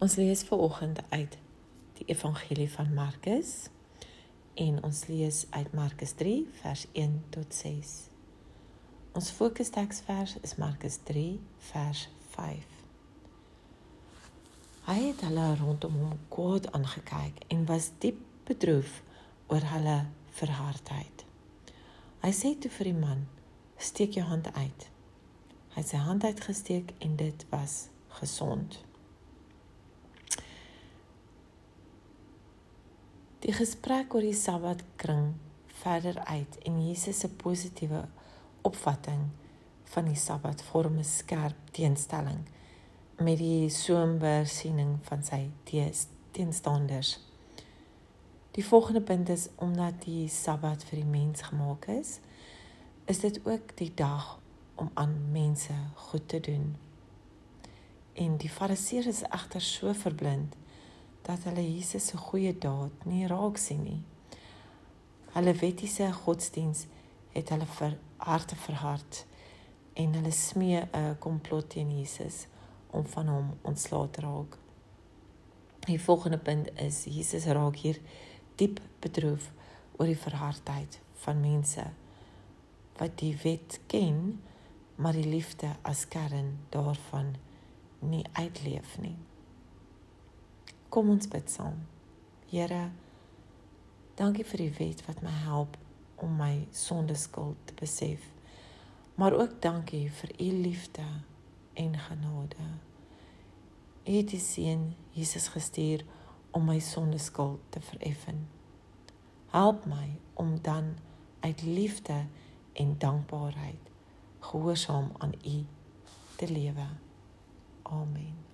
Ons lees veraloggend uit die Evangelie van Markus en ons lees uit Markus 3 vers 1 tot 6. Ons fokusteksvers is Markus 3 vers 5. Hy het hulle rondom hom kwaad aangekyk en was diep bedroef oor hulle verhardheid. Hy sê toe vir die man: "Steek jou hand uit." Hy het sy hand uitgesteek en dit was gesond. Die gesprek oor die Sabbat kring verder uit en Jesus se positiewe opvatting van die Sabbat vorm 'n skerp teenstelling met die somber siening van sy teenstanders. Die volgende punt is omdat die Sabbat vir die mens gemaak is, is dit ook die dag om aan mense goed te doen. En die Fariseërs is egter so verblind dat hulle Jesus se goeie daad nie raak sien nie. Hulle wettiese godsdiens het hulle vir harte verhard en hulle smee 'n komplot teen Jesus om van hom ontslae te raak. Die volgende punt is Jesus raak hier diep bedroef oor die verhardheid van mense wat die wet ken, maar die liefde as kern daarvan nie uitleef nie. Kom ons bid saam. Here, dankie vir die wet wat my help om my sondeskuld te besef. Maar ook dankie vir u liefde en genade. U het die seun Jesus gestuur om my sondeskuld te vereffen. Help my om dan uit liefde en dankbaarheid gehoorsaam aan u te lewe. Amen.